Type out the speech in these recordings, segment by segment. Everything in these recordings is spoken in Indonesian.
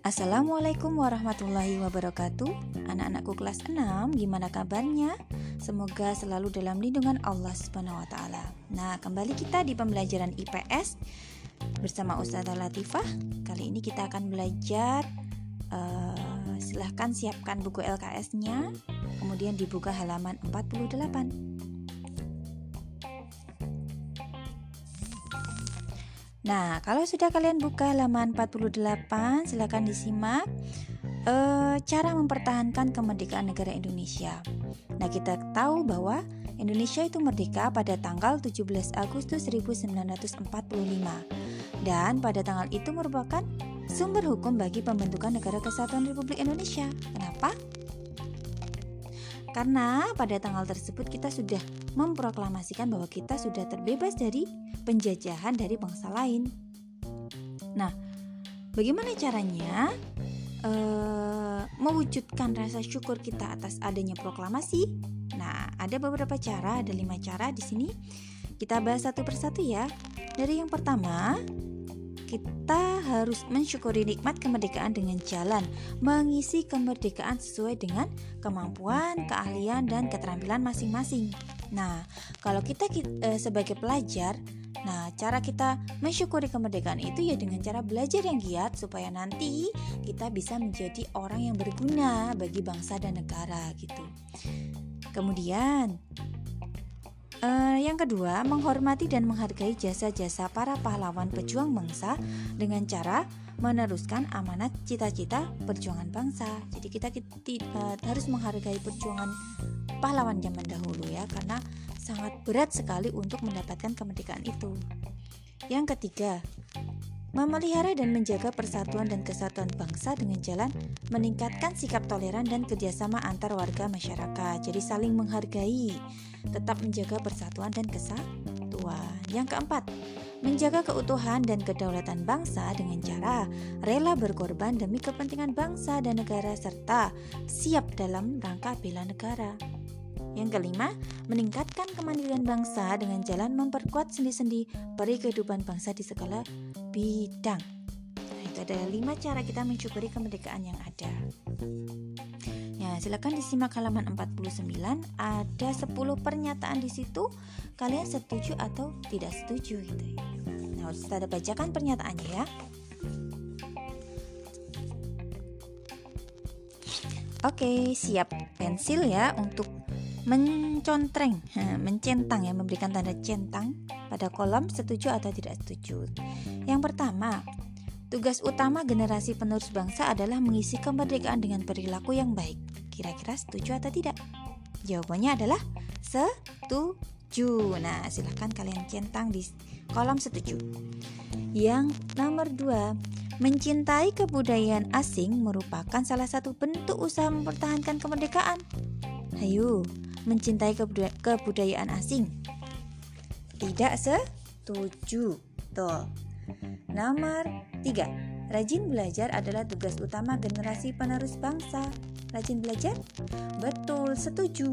Assalamualaikum warahmatullahi wabarakatuh Anak-anakku kelas 6 Gimana kabarnya? Semoga selalu dalam lindungan Allah Subhanahu wa taala. Nah, kembali kita di pembelajaran IPS bersama Ustazah Latifah. Kali ini kita akan belajar uh, silahkan siapkan buku LKS-nya kemudian dibuka halaman 48. Nah, kalau sudah kalian buka halaman 48, silakan disimak uh, cara mempertahankan kemerdekaan negara Indonesia. Nah, kita tahu bahwa Indonesia itu merdeka pada tanggal 17 Agustus 1945 dan pada tanggal itu merupakan sumber hukum bagi pembentukan Negara Kesatuan Republik Indonesia. Kenapa? Karena pada tanggal tersebut kita sudah memproklamasikan bahwa kita sudah terbebas dari penjajahan dari bangsa lain. Nah, bagaimana caranya e, mewujudkan rasa syukur kita atas adanya proklamasi? Nah, ada beberapa cara, ada lima cara di sini. Kita bahas satu persatu ya. Dari yang pertama, kita harus mensyukuri nikmat kemerdekaan dengan jalan mengisi kemerdekaan sesuai dengan kemampuan, keahlian, dan keterampilan masing-masing. Nah, kalau kita e, sebagai pelajar Nah, cara kita mensyukuri kemerdekaan itu ya dengan cara belajar yang giat supaya nanti kita bisa menjadi orang yang berguna bagi bangsa dan negara gitu. Kemudian, Uh, yang kedua, menghormati dan menghargai jasa-jasa para pahlawan pejuang bangsa dengan cara meneruskan amanat cita-cita perjuangan bangsa. Jadi kita, kita uh, harus menghargai perjuangan pahlawan zaman dahulu ya, karena sangat berat sekali untuk mendapatkan kemerdekaan itu. Yang ketiga, memelihara dan menjaga persatuan dan kesatuan bangsa dengan jalan meningkatkan sikap toleran dan kerjasama antar warga masyarakat. Jadi saling menghargai, tetap menjaga persatuan dan kesatuan. Yang keempat, menjaga keutuhan dan kedaulatan bangsa dengan cara rela berkorban demi kepentingan bangsa dan negara serta siap dalam rangka bela negara. Yang kelima, meningkatkan kemandirian bangsa dengan jalan memperkuat sendi-sendi peri kehidupan bangsa di segala bidang. Nah, itu ada lima cara kita mensyukuri kemerdekaan yang ada. Ya, silakan disimak halaman 49. Ada 10 pernyataan di situ. Kalian setuju atau tidak setuju gitu ya. Nah, harus kita bacakan pernyataannya ya. Oke, siap pensil ya untuk mencontreng, mencentang ya, memberikan tanda centang pada kolom setuju atau tidak setuju. Yang pertama, tugas utama generasi penerus bangsa adalah mengisi kemerdekaan dengan perilaku yang baik. Kira-kira setuju atau tidak? Jawabannya adalah setuju. Nah, silahkan kalian centang di kolom setuju. Yang nomor dua, mencintai kebudayaan asing merupakan salah satu bentuk usaha mempertahankan kemerdekaan. Ayo, mencintai kebudayaan asing? Tidak setuju. Tuh. Nomor 3. Rajin belajar adalah tugas utama generasi penerus bangsa. Rajin belajar? Betul, setuju.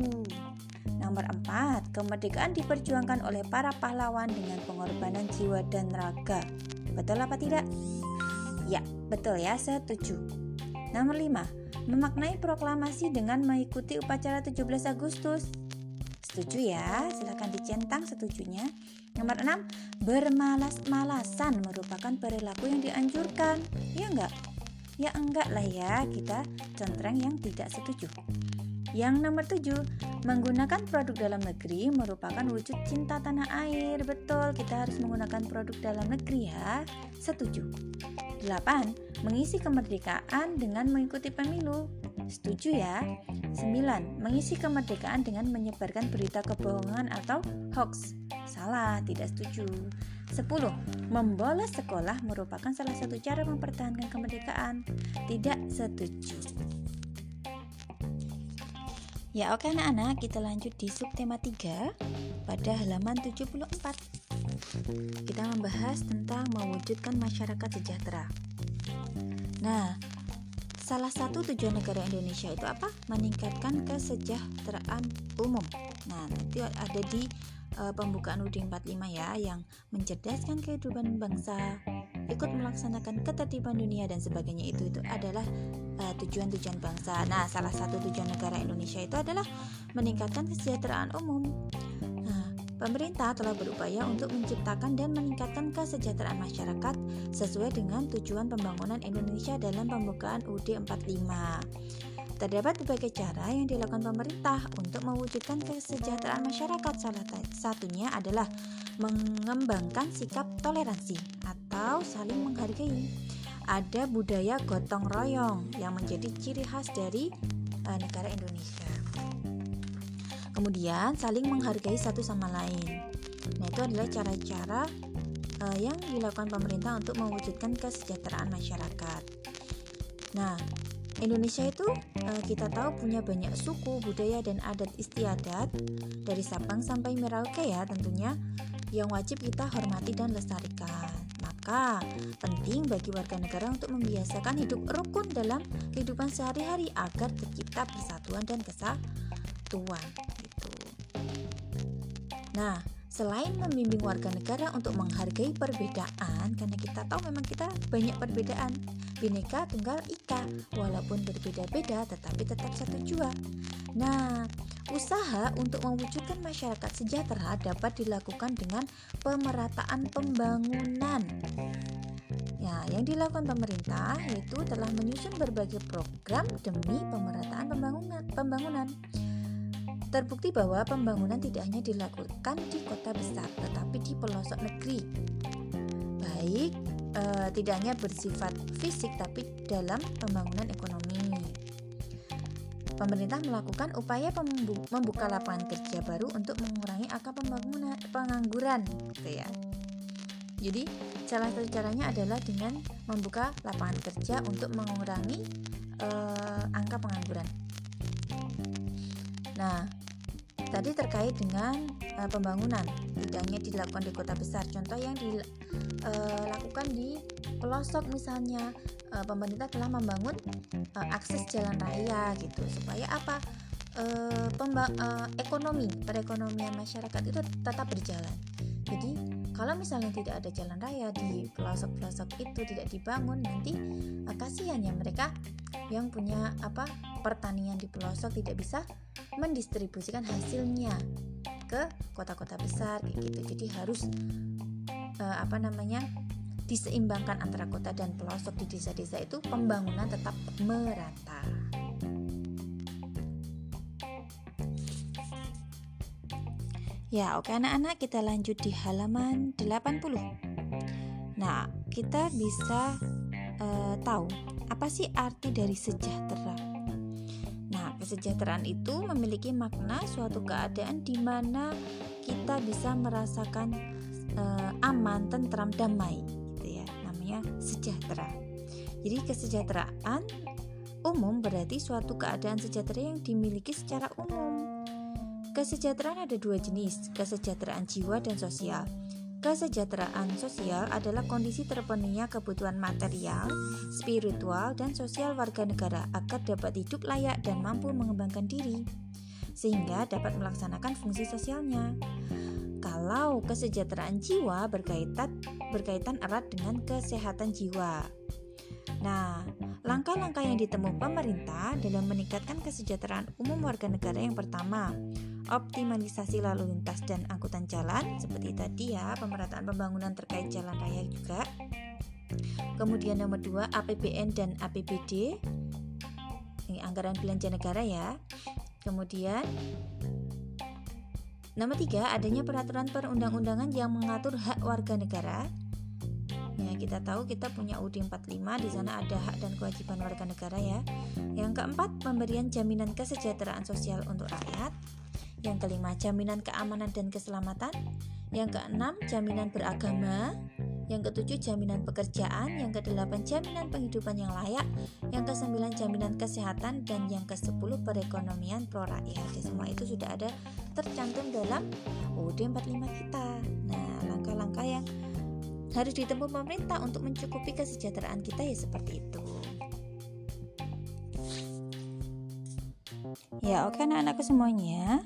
Nomor 4. Kemerdekaan diperjuangkan oleh para pahlawan dengan pengorbanan jiwa dan raga. Betul apa tidak? Ya, betul ya, setuju. Nomor 5 memaknai proklamasi dengan mengikuti upacara 17 Agustus. Setuju ya? Silahkan dicentang setujunya. Nomor 6, bermalas-malasan merupakan perilaku yang dianjurkan. Ya enggak? Ya enggak lah ya, kita contreng yang tidak setuju. Yang nomor 7, menggunakan produk dalam negeri merupakan wujud cinta tanah air. Betul, kita harus menggunakan produk dalam negeri ya. Setuju. 8. Mengisi kemerdekaan dengan mengikuti pemilu. Setuju ya? 9. Mengisi kemerdekaan dengan menyebarkan berita kebohongan atau hoax. Salah, tidak setuju. 10. Membolos sekolah merupakan salah satu cara mempertahankan kemerdekaan. Tidak setuju. Ya oke anak-anak, kita lanjut di subtema 3 pada halaman 74 kita membahas tentang mewujudkan masyarakat sejahtera. Nah, salah satu tujuan negara Indonesia itu apa? Meningkatkan kesejahteraan umum. Nah, nanti ada di uh, pembukaan UUD 45 ya yang mencerdaskan kehidupan bangsa, ikut melaksanakan ketertiban dunia dan sebagainya itu itu adalah uh, tujuan-tujuan bangsa. Nah, salah satu tujuan negara Indonesia itu adalah meningkatkan kesejahteraan umum. Nah, pemerintah telah berupaya untuk menciptakan dan meningkatkan kesejahteraan masyarakat sesuai dengan tujuan pembangunan Indonesia dalam pembukaan UUD 45. Terdapat berbagai cara yang dilakukan pemerintah untuk mewujudkan kesejahteraan masyarakat. Salah satunya adalah mengembangkan sikap toleransi atau saling menghargai. Ada budaya gotong royong yang menjadi ciri khas dari uh, negara Indonesia. Kemudian saling menghargai satu sama lain. Nah, itu adalah cara-cara uh, yang dilakukan pemerintah untuk mewujudkan kesejahteraan masyarakat. Nah, Indonesia itu uh, kita tahu punya banyak suku, budaya dan adat istiadat dari Sabang sampai Merauke ya tentunya yang wajib kita hormati dan lestarikan. Maka penting bagi warga negara untuk membiasakan hidup rukun dalam kehidupan sehari-hari agar tercipta persatuan dan kesatuan. Nah, Selain membimbing warga negara untuk menghargai perbedaan, karena kita tahu memang kita banyak perbedaan, bineka tunggal ika, walaupun berbeda-beda tetapi tetap satu jua. Nah, usaha untuk mewujudkan masyarakat sejahtera dapat dilakukan dengan pemerataan pembangunan. Ya, yang dilakukan pemerintah yaitu telah menyusun berbagai program demi pemerataan pembangunan. pembangunan. Terbukti bahwa pembangunan tidak hanya dilakukan di kota besar, tetapi di pelosok negeri. Baik, e, tidak hanya bersifat fisik, tapi dalam pembangunan ekonomi. Pemerintah melakukan upaya membuka lapangan kerja baru untuk mengurangi angka pembangunan pengangguran, gitu ya. Jadi, salah satu caranya adalah dengan membuka lapangan kerja untuk mengurangi e, angka pengangguran. Nah, Tadi terkait dengan uh, pembangunan, tidak hanya dilakukan di kota besar. Contoh yang dilakukan eh, di pelosok misalnya, uh, pemerintah telah membangun uh, akses jalan raya gitu supaya apa? Uh, uh, ekonomi perekonomian masyarakat itu tetap berjalan. Jadi kalau misalnya tidak ada jalan raya di pelosok-pelosok itu tidak dibangun nanti uh, kasihan ya mereka yang punya apa pertanian di pelosok tidak bisa mendistribusikan hasilnya ke kota-kota besar kayak gitu. Jadi harus uh, apa namanya diseimbangkan antara kota dan pelosok di desa-desa itu pembangunan tetap merata Ya, oke anak-anak kita lanjut di halaman 80. Nah, kita bisa uh, tahu apa sih arti dari sejahtera? Kesejahteraan itu memiliki makna suatu keadaan di mana kita bisa merasakan uh, aman, tentram, damai, gitu ya. Namanya sejahtera. Jadi kesejahteraan umum berarti suatu keadaan sejahtera yang dimiliki secara umum. Kesejahteraan ada dua jenis, kesejahteraan jiwa dan sosial. Kesejahteraan sosial adalah kondisi terpenuhnya kebutuhan material, spiritual, dan sosial warga negara agar dapat hidup layak dan mampu mengembangkan diri, sehingga dapat melaksanakan fungsi sosialnya. Kalau kesejahteraan jiwa berkaitan berkaitan erat dengan kesehatan jiwa. Nah, langkah-langkah yang ditempuh pemerintah dalam meningkatkan kesejahteraan umum warga negara yang pertama, optimalisasi lalu lintas dan angkutan jalan. Seperti tadi ya pemerataan pembangunan terkait jalan raya juga. Kemudian nomor dua APBN dan APBD ini anggaran belanja negara ya. Kemudian nomor tiga adanya peraturan perundang-undangan yang mengatur hak warga negara. Ya, kita tahu kita punya UUD 45 di sana ada hak dan kewajiban warga negara ya. Yang keempat, pemberian jaminan kesejahteraan sosial untuk rakyat. Yang kelima, jaminan keamanan dan keselamatan. Yang keenam, jaminan beragama. Yang ketujuh, jaminan pekerjaan. Yang kedelapan, jaminan penghidupan yang layak. Yang kesembilan, jaminan kesehatan. Dan yang kesepuluh, perekonomian pro rakyat. Semua itu sudah ada tercantum dalam UUD 45 kita. Nah, langkah-langkah yang harus ditempuh pemerintah untuk mencukupi kesejahteraan kita ya seperti itu. Ya, oke anak-anakku semuanya.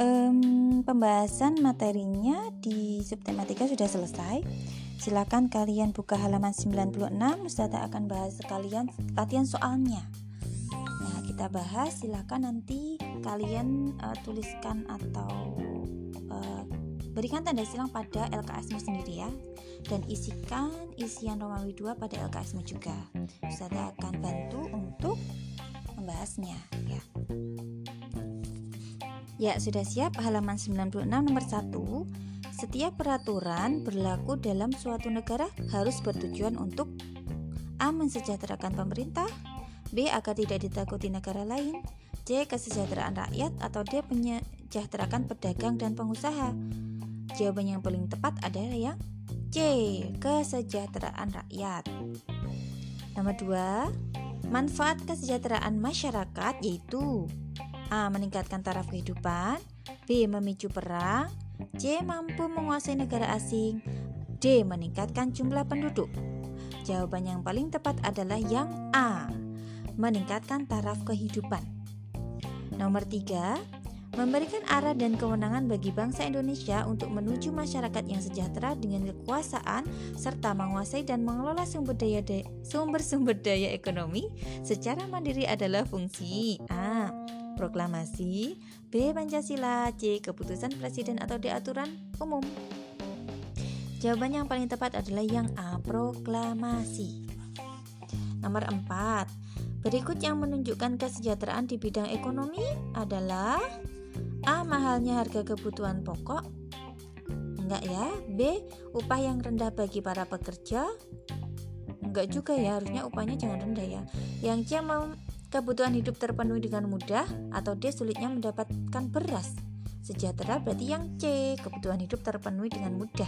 Um, pembahasan materinya di subtematika sudah selesai. Silakan kalian buka halaman 96, Ustazah akan bahas sekalian latihan soalnya. Nah, kita bahas silakan nanti kalian uh, tuliskan atau uh, berikan tanda silang pada LKSmu sendiri ya dan isikan isian Romawi 2 pada LKSmu juga. Ustazah akan bantu untuk membahasnya ya. Ya, sudah siap halaman 96 nomor 1. Setiap peraturan berlaku dalam suatu negara harus bertujuan untuk A. Mensejahterakan pemerintah B. Agar tidak ditakuti negara lain C. Kesejahteraan rakyat Atau D. Menyejahterakan pedagang dan pengusaha Jawaban yang paling tepat adalah yang C. Kesejahteraan rakyat Nomor 2 Manfaat kesejahteraan masyarakat yaitu A. Meningkatkan taraf kehidupan B. Memicu perang C. Mampu menguasai negara asing D. Meningkatkan jumlah penduduk Jawaban yang paling tepat adalah yang A Meningkatkan taraf kehidupan Nomor 3 Memberikan arah dan kewenangan bagi bangsa Indonesia untuk menuju masyarakat yang sejahtera dengan kekuasaan serta menguasai dan mengelola sumber daya sumber-sumber daya ekonomi secara mandiri adalah fungsi A proklamasi, B. Pancasila, C. Keputusan Presiden atau D. Aturan Umum. Jawaban yang paling tepat adalah yang A. Proklamasi. Nomor 4. Berikut yang menunjukkan kesejahteraan di bidang ekonomi adalah A. Mahalnya harga kebutuhan pokok Enggak ya B. Upah yang rendah bagi para pekerja Enggak juga ya, harusnya upahnya jangan rendah ya Yang C. Kebutuhan hidup terpenuhi dengan mudah atau D sulitnya mendapatkan beras. Sejahtera berarti yang C, kebutuhan hidup terpenuhi dengan mudah.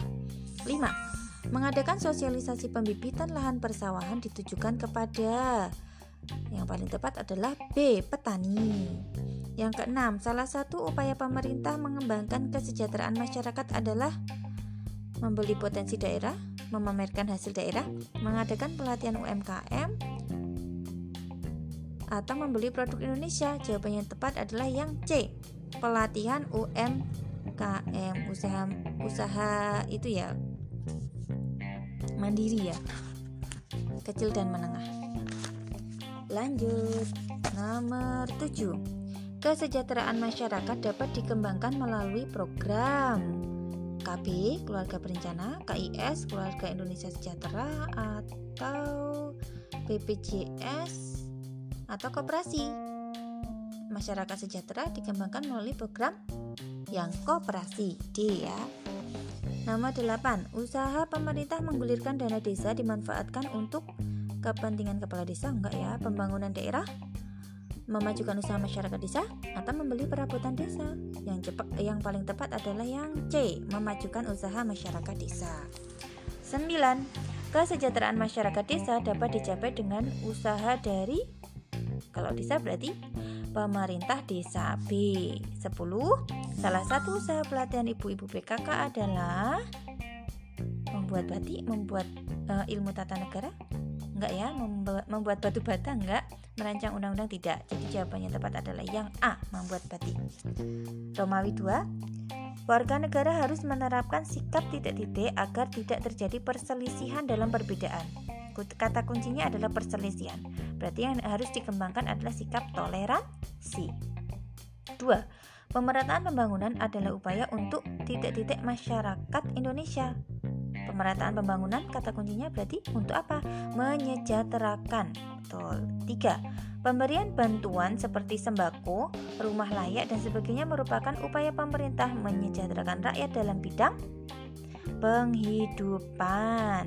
5. Mengadakan sosialisasi pembibitan lahan persawahan ditujukan kepada yang paling tepat adalah B, petani. Yang keenam, salah satu upaya pemerintah mengembangkan kesejahteraan masyarakat adalah membeli potensi daerah, memamerkan hasil daerah, mengadakan pelatihan UMKM, atau membeli produk Indonesia? Jawaban yang tepat adalah yang C. Pelatihan UMKM, usaha usaha itu ya mandiri ya. Kecil dan menengah. Lanjut. Nomor 7. Kesejahteraan masyarakat dapat dikembangkan melalui program KB Keluarga Berencana, KIS Keluarga Indonesia Sejahtera atau BPJS atau koperasi. Masyarakat sejahtera dikembangkan melalui program yang koperasi D ya. Nomor 8. Usaha pemerintah menggulirkan dana desa dimanfaatkan untuk kepentingan kepala desa enggak ya? Pembangunan daerah, memajukan usaha masyarakat desa atau membeli perabotan desa. Yang cepat yang paling tepat adalah yang C, memajukan usaha masyarakat desa. 9. Kesejahteraan masyarakat desa dapat dicapai dengan usaha dari kalau desa berarti pemerintah desa B. 10. Salah satu usaha pelatihan ibu-ibu PKK adalah membuat batik, membuat uh, ilmu tata negara? Enggak ya, membuat, batu bata enggak, merancang undang-undang tidak. Jadi jawabannya tepat adalah yang A, membuat batik. Romawi 2. Warga negara harus menerapkan sikap titik-titik agar tidak terjadi perselisihan dalam perbedaan. Kata kuncinya adalah perselisihan. Berarti yang harus dikembangkan adalah sikap toleransi. Dua, pemerataan pembangunan adalah upaya untuk titik-titik masyarakat Indonesia. Pemerataan pembangunan kata kuncinya berarti untuk apa? Menyejahterakan. Betul. Tiga, Pemberian bantuan seperti sembako, rumah layak, dan sebagainya merupakan upaya pemerintah menyejahterakan rakyat dalam bidang penghidupan.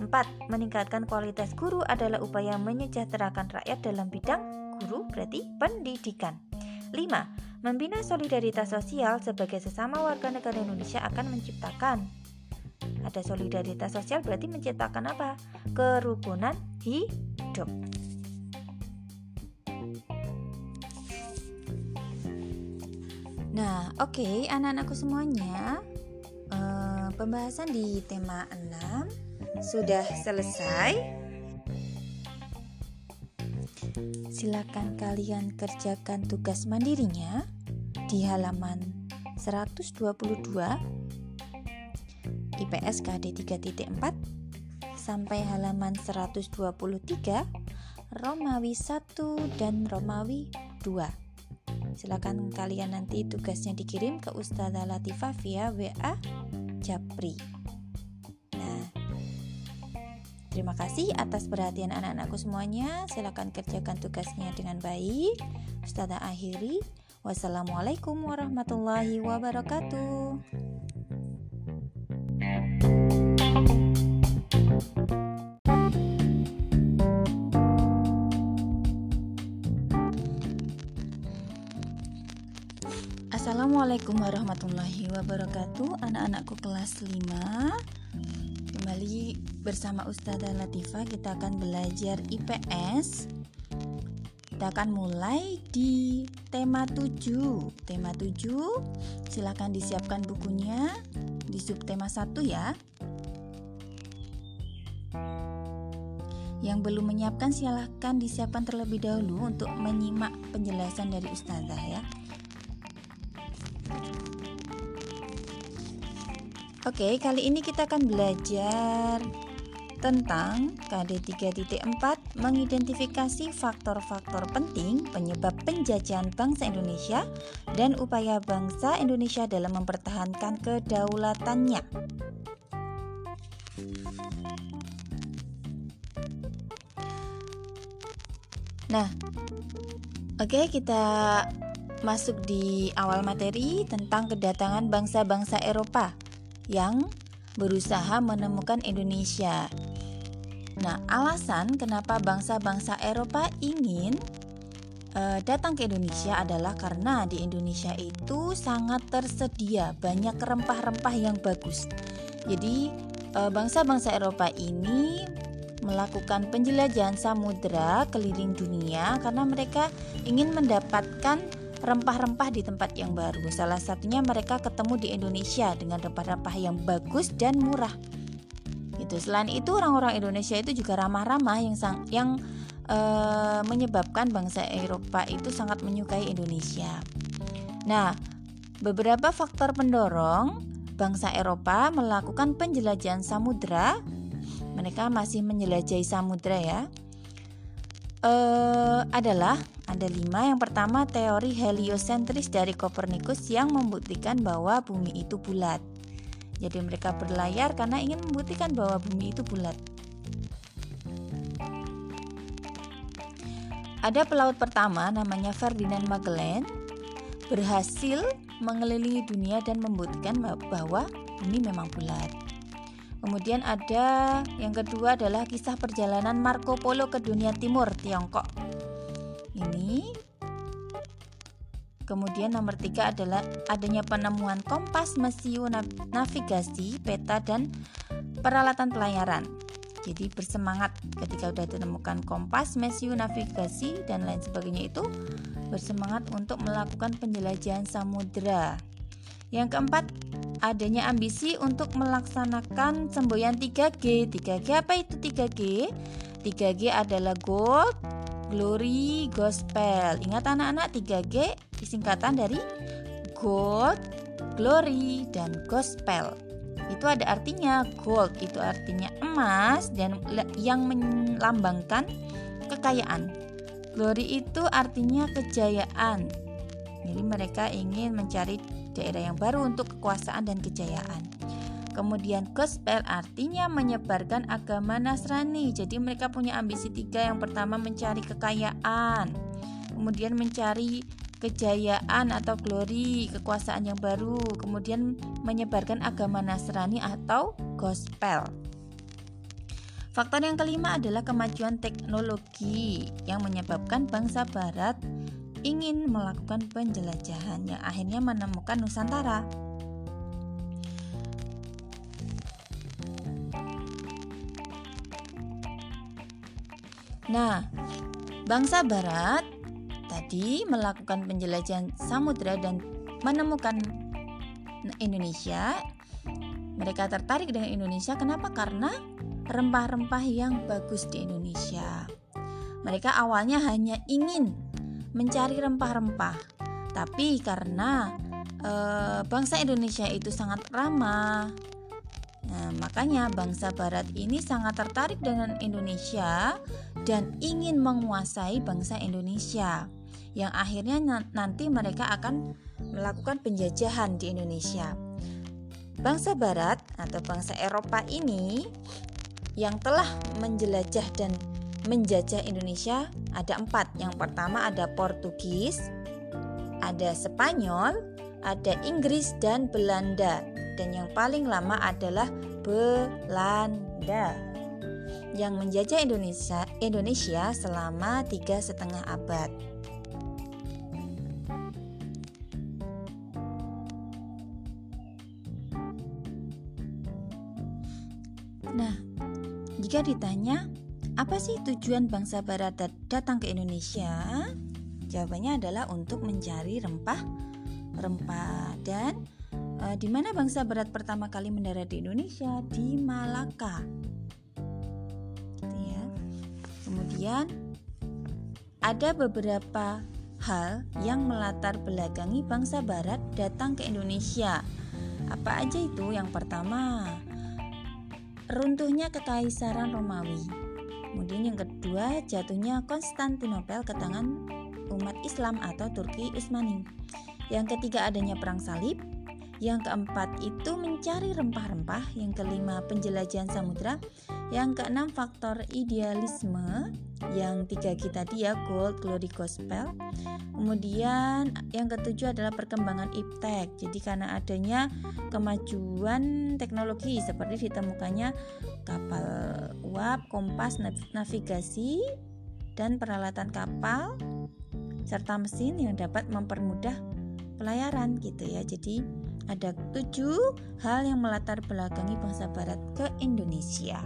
4. Meningkatkan kualitas guru adalah upaya menyejahterakan rakyat dalam bidang guru berarti pendidikan. 5. Membina solidaritas sosial sebagai sesama warga negara Indonesia akan menciptakan ada solidaritas sosial berarti menciptakan apa? Kerukunan hidup. Nah, oke, okay, anak-anakku semuanya, uh, pembahasan di tema 6 sudah selesai? Silakan kalian kerjakan tugas mandirinya di halaman 122 IPS KD 3.4 sampai halaman 123 Romawi 1 dan Romawi 2 silakan kalian nanti tugasnya dikirim ke Ustazah Latifah via WA Japri Terima kasih atas perhatian anak-anakku semuanya. Silakan kerjakan tugasnya dengan baik. Ustazah akhiri. Wassalamualaikum warahmatullahi wabarakatuh. Assalamualaikum warahmatullahi wabarakatuh Anak-anakku kelas 5 Kembali bersama Ustazah Latifah. Kita akan belajar IPS Kita akan mulai di tema 7 Tema 7 Silahkan disiapkan bukunya di subtema 1 ya. Yang belum menyiapkan silahkan disiapkan terlebih dahulu untuk menyimak penjelasan dari Ustazah ya Oke, kali ini kita akan belajar tentang KD 3.4 mengidentifikasi faktor-faktor penting penyebab penjajahan bangsa Indonesia dan upaya bangsa Indonesia dalam mempertahankan kedaulatannya. Nah, oke kita masuk di awal materi tentang kedatangan bangsa-bangsa Eropa yang berusaha menemukan Indonesia. Nah, alasan kenapa bangsa-bangsa Eropa ingin uh, datang ke Indonesia adalah karena di Indonesia itu sangat tersedia banyak rempah-rempah yang bagus. Jadi, uh, bangsa-bangsa Eropa ini melakukan penjelajahan samudera keliling dunia karena mereka ingin mendapatkan rempah-rempah di tempat yang baru. Salah satunya mereka ketemu di Indonesia dengan rempah-rempah yang bagus dan murah. Itu selain itu orang-orang Indonesia itu juga ramah-ramah yang sang, yang e, menyebabkan bangsa Eropa itu sangat menyukai Indonesia. Nah, beberapa faktor pendorong bangsa Eropa melakukan penjelajahan samudra. Mereka masih menjelajahi samudra ya. E, adalah ada lima. Yang pertama teori heliosentris dari Kopernikus yang membuktikan bahwa bumi itu bulat. Jadi mereka berlayar karena ingin membuktikan bahwa bumi itu bulat. Ada pelaut pertama namanya Ferdinand Magellan berhasil mengelilingi dunia dan membuktikan bahwa bumi memang bulat. Kemudian ada yang kedua adalah kisah perjalanan Marco Polo ke dunia timur Tiongkok ini. Kemudian nomor tiga adalah adanya penemuan kompas, mesiu, navigasi, peta, dan peralatan pelayaran. Jadi bersemangat ketika sudah ditemukan kompas, mesiu, navigasi, dan lain sebagainya itu bersemangat untuk melakukan penjelajahan samudera. Yang keempat, adanya ambisi untuk melaksanakan semboyan 3G. 3G apa itu 3G? 3G adalah gold, Glory Gospel. Ingat anak-anak 3G disingkatan dari God, Glory, dan Gospel. Itu ada artinya gold itu artinya emas dan yang melambangkan kekayaan. Glory itu artinya kejayaan. Jadi mereka ingin mencari daerah yang baru untuk kekuasaan dan kejayaan. Kemudian gospel artinya menyebarkan agama Nasrani. Jadi mereka punya ambisi tiga. Yang pertama mencari kekayaan, kemudian mencari kejayaan atau glory, kekuasaan yang baru, kemudian menyebarkan agama Nasrani atau gospel. Faktor yang kelima adalah kemajuan teknologi yang menyebabkan bangsa barat ingin melakukan penjelajahan yang akhirnya menemukan Nusantara. Nah, bangsa barat tadi melakukan penjelajahan samudera dan menemukan Indonesia. Mereka tertarik dengan Indonesia kenapa? Karena rempah-rempah yang bagus di Indonesia. Mereka awalnya hanya ingin mencari rempah-rempah, tapi karena uh, bangsa Indonesia itu sangat ramah. Nah, makanya bangsa Barat ini sangat tertarik dengan Indonesia dan ingin menguasai bangsa Indonesia. Yang akhirnya nanti mereka akan melakukan penjajahan di Indonesia. Bangsa Barat atau bangsa Eropa ini yang telah menjelajah dan menjajah Indonesia ada empat. Yang pertama ada Portugis, ada Spanyol, ada Inggris dan Belanda. Dan yang paling lama adalah Belanda yang menjajah Indonesia Indonesia selama tiga setengah abad. Nah, jika ditanya apa sih tujuan bangsa barat datang ke Indonesia? Jawabannya adalah untuk mencari rempah rempah dan e, di mana bangsa barat pertama kali mendarat di Indonesia di Malaka. Gitu ya. Kemudian ada beberapa hal yang melatar belakangi bangsa barat datang ke Indonesia. Apa aja itu? Yang pertama, runtuhnya kekaisaran Romawi. Kemudian yang kedua, jatuhnya Konstantinopel ke tangan umat Islam atau Turki Utsmani. Yang ketiga adanya perang salib. Yang keempat itu mencari rempah-rempah. Yang kelima penjelajahan samudra. Yang keenam faktor idealisme. Yang tiga kita dia gold, glory, gospel. Kemudian yang ketujuh adalah perkembangan iptek. Jadi karena adanya kemajuan teknologi seperti ditemukannya kapal uap, kompas, navigasi dan peralatan kapal serta mesin yang dapat mempermudah pelayaran gitu ya. Jadi ada tujuh hal yang melatar belakangi bangsa barat ke Indonesia.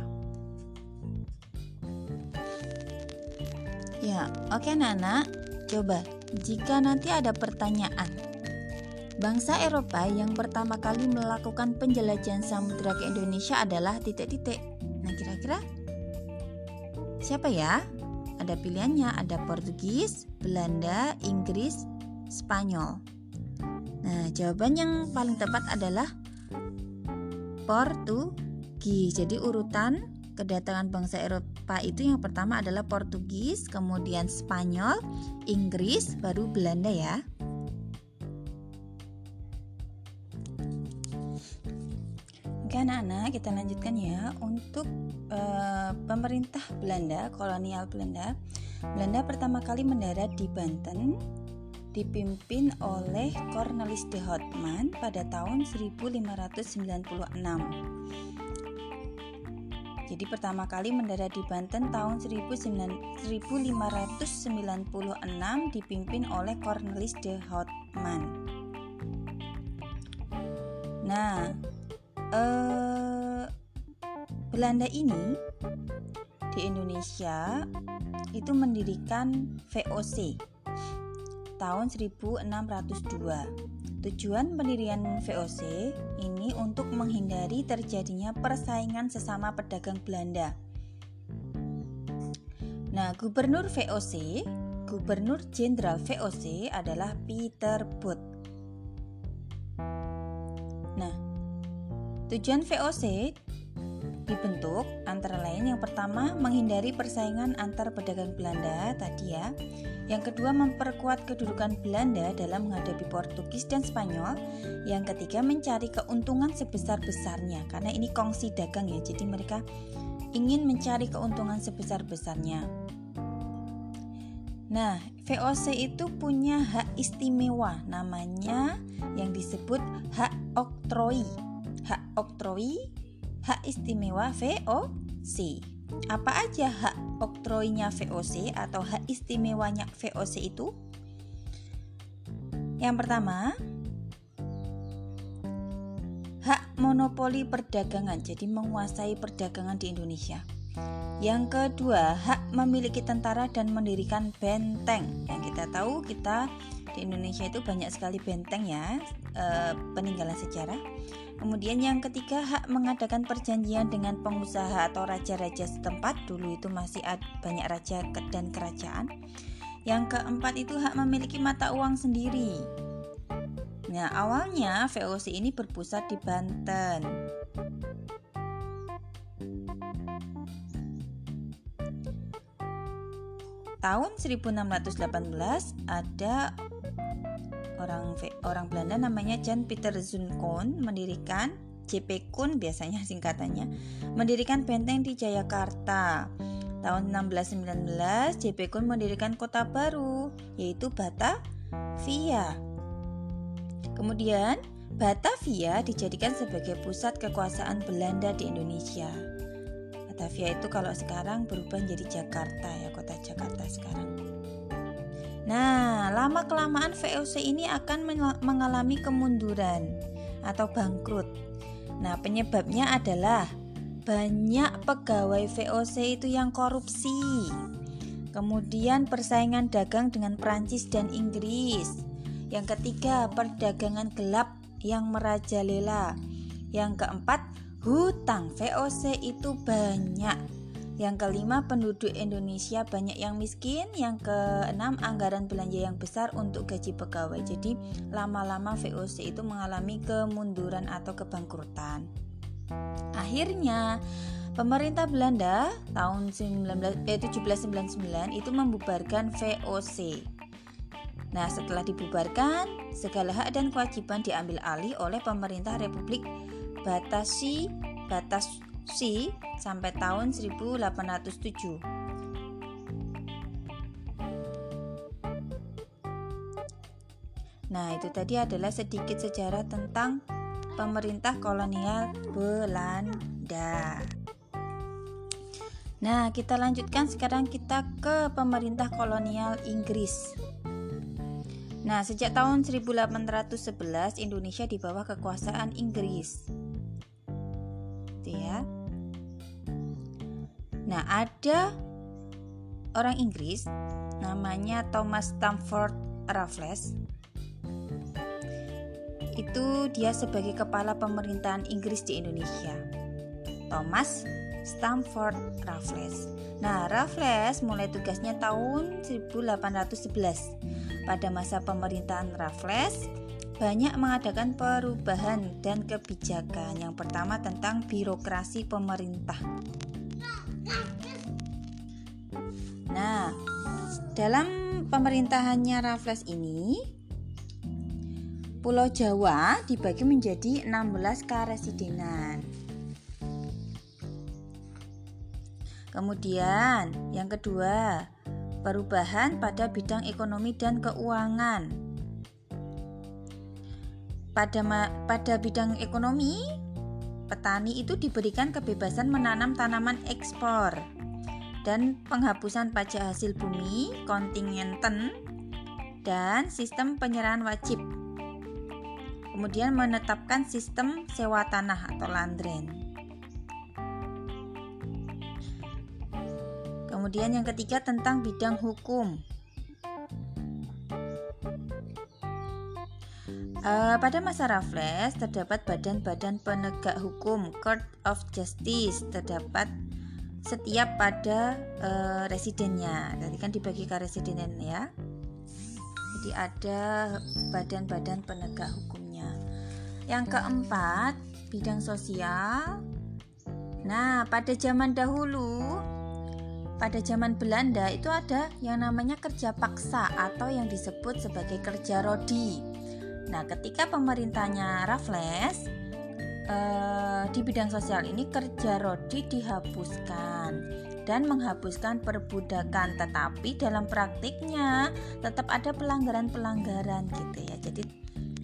Ya, oke Nana. Coba jika nanti ada pertanyaan. Bangsa Eropa yang pertama kali melakukan penjelajahan samudera ke Indonesia adalah titik-titik. Nah, kira-kira siapa ya? Ada pilihannya, ada Portugis, Belanda, Inggris, Spanyol. Nah, jawaban yang paling tepat adalah Portugis. Jadi urutan kedatangan bangsa Eropa itu yang pertama adalah Portugis, kemudian Spanyol, Inggris, baru Belanda ya. Oke anak-anak kita lanjutkan ya untuk uh, pemerintah Belanda, kolonial Belanda. Belanda pertama kali mendarat di Banten dipimpin oleh Cornelis de Houtman pada tahun 1596. Jadi pertama kali mendarat di Banten tahun 1596 dipimpin oleh Cornelis de Houtman. Nah, eh, Belanda ini di Indonesia itu mendirikan VOC tahun 1602 Tujuan pendirian VOC ini untuk menghindari terjadinya persaingan sesama pedagang Belanda. Nah, gubernur VOC, gubernur jenderal VOC adalah Peter Booth. Nah, tujuan VOC dibentuk antara lain yang pertama menghindari persaingan antar pedagang Belanda tadi ya yang kedua, memperkuat kedudukan Belanda dalam menghadapi Portugis dan Spanyol. Yang ketiga, mencari keuntungan sebesar-besarnya karena ini kongsi dagang ya. Jadi mereka ingin mencari keuntungan sebesar-besarnya. Nah, VOC itu punya hak istimewa namanya yang disebut hak oktroi. Hak oktroi, hak istimewa VOC. Apa aja hak oktroinya VOC atau hak istimewanya VOC itu? Yang pertama, hak monopoli perdagangan, jadi menguasai perdagangan di Indonesia. Yang kedua, hak memiliki tentara dan mendirikan benteng. Yang kita tahu, kita di Indonesia itu banyak sekali benteng ya, e, peninggalan sejarah. Kemudian yang ketiga hak mengadakan perjanjian dengan pengusaha atau raja-raja setempat dulu itu masih banyak raja dan kerajaan. Yang keempat itu hak memiliki mata uang sendiri. Nah, awalnya VOC ini berpusat di Banten. Tahun 1618 ada orang orang Belanda namanya Jan Peter Zunkon mendirikan JP Kun biasanya singkatannya mendirikan benteng di Jayakarta. Tahun 1619 JP Kun mendirikan kota baru yaitu Batavia. Kemudian Batavia dijadikan sebagai pusat kekuasaan Belanda di Indonesia. Batavia itu kalau sekarang berubah menjadi Jakarta ya, kota Jakarta sekarang. Nah, lama kelamaan VOC ini akan mengalami kemunduran atau bangkrut. Nah, penyebabnya adalah banyak pegawai VOC itu yang korupsi. Kemudian persaingan dagang dengan Prancis dan Inggris. Yang ketiga, perdagangan gelap yang merajalela. Yang keempat, hutang VOC itu banyak yang kelima, penduduk Indonesia banyak yang miskin. Yang keenam, anggaran belanja yang besar untuk gaji pegawai. Jadi, lama-lama VOC itu mengalami kemunduran atau kebangkrutan. Akhirnya, pemerintah Belanda tahun 19, eh, 1799 itu membubarkan VOC. Nah, setelah dibubarkan, segala hak dan kewajiban diambil alih oleh pemerintah Republik Batasi Batas C sampai tahun 1807. Nah, itu tadi adalah sedikit sejarah tentang pemerintah kolonial Belanda. Nah, kita lanjutkan sekarang kita ke pemerintah kolonial Inggris. Nah, sejak tahun 1811 Indonesia di bawah kekuasaan Inggris. Ya. Nah, ada orang Inggris namanya Thomas Stamford Raffles. Itu dia sebagai kepala pemerintahan Inggris di Indonesia. Thomas Stamford Raffles. Nah, Raffles mulai tugasnya tahun 1811. Pada masa pemerintahan Raffles, banyak mengadakan perubahan dan kebijakan. Yang pertama tentang birokrasi pemerintah. Nah, dalam pemerintahannya Raffles ini Pulau Jawa dibagi menjadi 16 karesidenan. Kemudian, yang kedua, perubahan pada bidang ekonomi dan keuangan. Pada pada bidang ekonomi, petani itu diberikan kebebasan menanam tanaman ekspor dan penghapusan pajak hasil bumi, kontingenten, dan sistem penyerahan wajib. Kemudian menetapkan sistem sewa tanah atau landren. Kemudian yang ketiga tentang bidang hukum. Uh, pada masa Raffles terdapat badan-badan penegak hukum Court of Justice terdapat setiap pada uh, residennya. Tadi kan dibagi ke residen ya. Jadi ada badan-badan penegak hukumnya. Yang keempat, bidang sosial. Nah, pada zaman dahulu pada zaman Belanda itu ada yang namanya kerja paksa atau yang disebut sebagai kerja rodi. Nah, ketika pemerintahnya Raffles uh, di bidang sosial ini kerja rodi dihapuskan dan menghapuskan perbudakan. Tetapi dalam praktiknya tetap ada pelanggaran-pelanggaran gitu ya. Jadi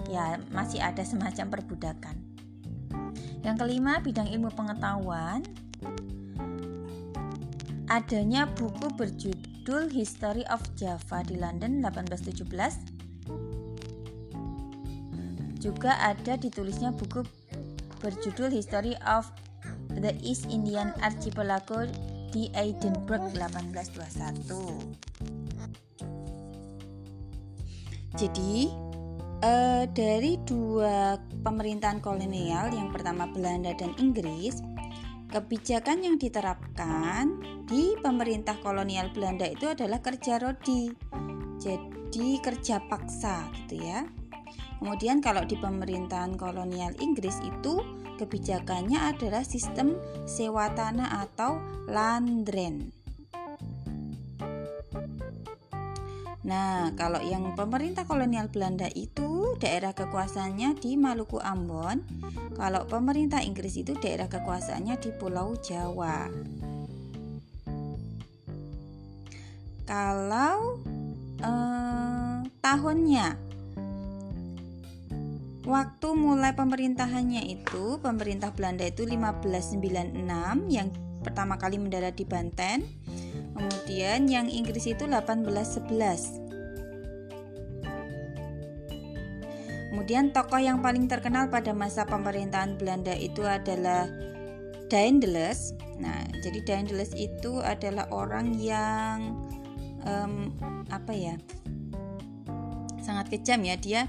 ya masih ada semacam perbudakan. Yang kelima bidang ilmu pengetahuan. Adanya buku berjudul History of Java di London 1817 juga ada ditulisnya buku berjudul History of the East Indian Archipelago di Edinburgh 1821. Jadi uh, dari dua pemerintahan kolonial yang pertama Belanda dan Inggris, kebijakan yang diterapkan di pemerintah kolonial Belanda itu adalah kerja rodi. Jadi kerja paksa gitu ya. Kemudian kalau di pemerintahan kolonial Inggris itu kebijakannya adalah sistem sewa tanah atau landren. Nah, kalau yang pemerintah kolonial Belanda itu daerah kekuasaannya di Maluku Ambon, kalau pemerintah Inggris itu daerah kekuasaannya di Pulau Jawa. Kalau eh, tahunnya Waktu mulai pemerintahannya itu, pemerintah Belanda itu 1596 yang pertama kali mendarat di Banten Kemudian yang Inggris itu 1811. Kemudian tokoh yang paling terkenal pada masa pemerintahan Belanda itu adalah Daendels. Nah, jadi Daendels itu adalah orang yang um, apa ya? Sangat kejam ya, dia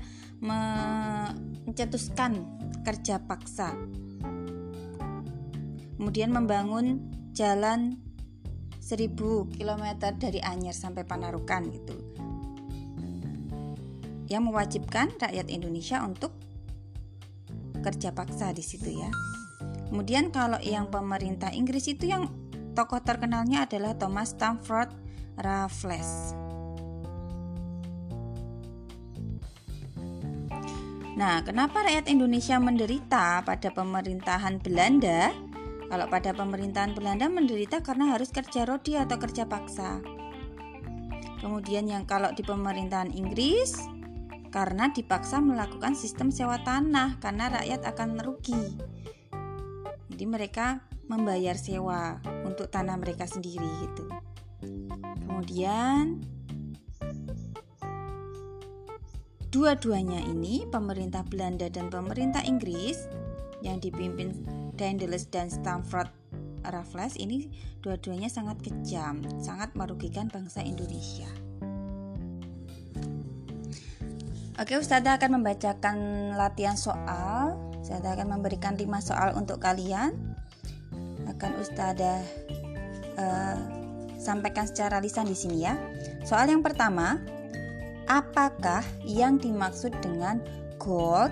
mencetuskan kerja paksa. Kemudian membangun jalan 1000 km dari Anyer sampai Panarukan gitu. Yang mewajibkan rakyat Indonesia untuk kerja paksa di situ ya. Kemudian kalau yang pemerintah Inggris itu yang tokoh terkenalnya adalah Thomas Stamford Raffles. Nah, kenapa rakyat Indonesia menderita pada pemerintahan Belanda? Kalau pada pemerintahan Belanda menderita karena harus kerja rodi atau kerja paksa. Kemudian yang kalau di pemerintahan Inggris karena dipaksa melakukan sistem sewa tanah karena rakyat akan merugi. Jadi mereka membayar sewa untuk tanah mereka sendiri gitu. Kemudian dua-duanya ini pemerintah Belanda dan pemerintah Inggris yang dipimpin Daendels dan Stamford Raffles ini dua-duanya sangat kejam, sangat merugikan bangsa Indonesia. Oke, Ustazah akan membacakan latihan soal. Ustazah akan memberikan 5 soal untuk kalian. Akan Ustazah uh, sampaikan secara lisan di sini ya. Soal yang pertama, apakah yang dimaksud dengan gold,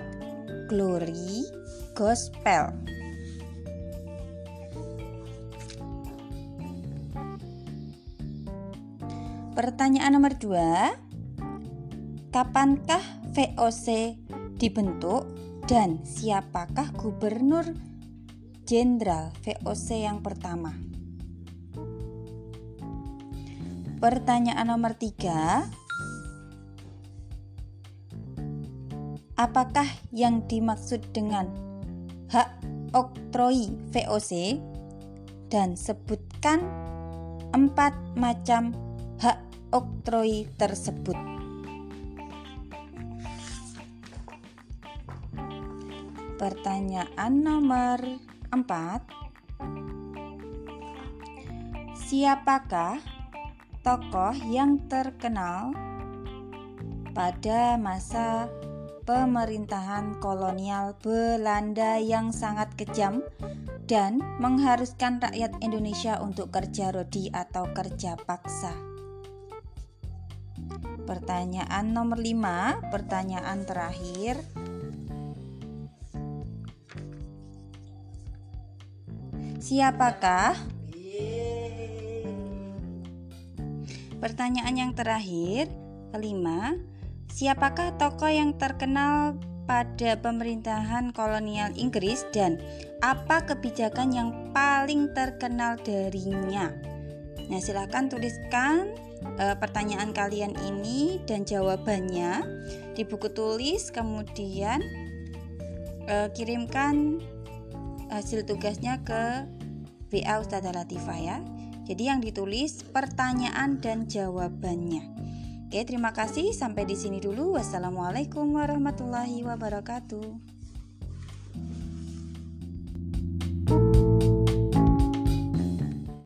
glory, gospel? Pertanyaan nomor dua, kapankah VOC dibentuk dan siapakah gubernur jenderal VOC yang pertama? Pertanyaan nomor tiga, apakah yang dimaksud dengan hak oktroi VOC dan sebutkan empat macam hak oktroi tersebut. Pertanyaan nomor 4 Siapakah tokoh yang terkenal pada masa pemerintahan kolonial Belanda yang sangat kejam dan mengharuskan rakyat Indonesia untuk kerja rodi atau kerja paksa? Pertanyaan nomor 5, pertanyaan terakhir. Siapakah? Pertanyaan yang terakhir, kelima, siapakah tokoh yang terkenal pada pemerintahan kolonial Inggris dan apa kebijakan yang paling terkenal darinya? Nah, silakan tuliskan e, pertanyaan kalian ini dan jawabannya di buku tulis, kemudian e, kirimkan hasil tugasnya ke WA Ustazah Latifah ya. Jadi yang ditulis pertanyaan dan jawabannya. Oke, terima kasih. Sampai di sini dulu. Wassalamualaikum warahmatullahi wabarakatuh.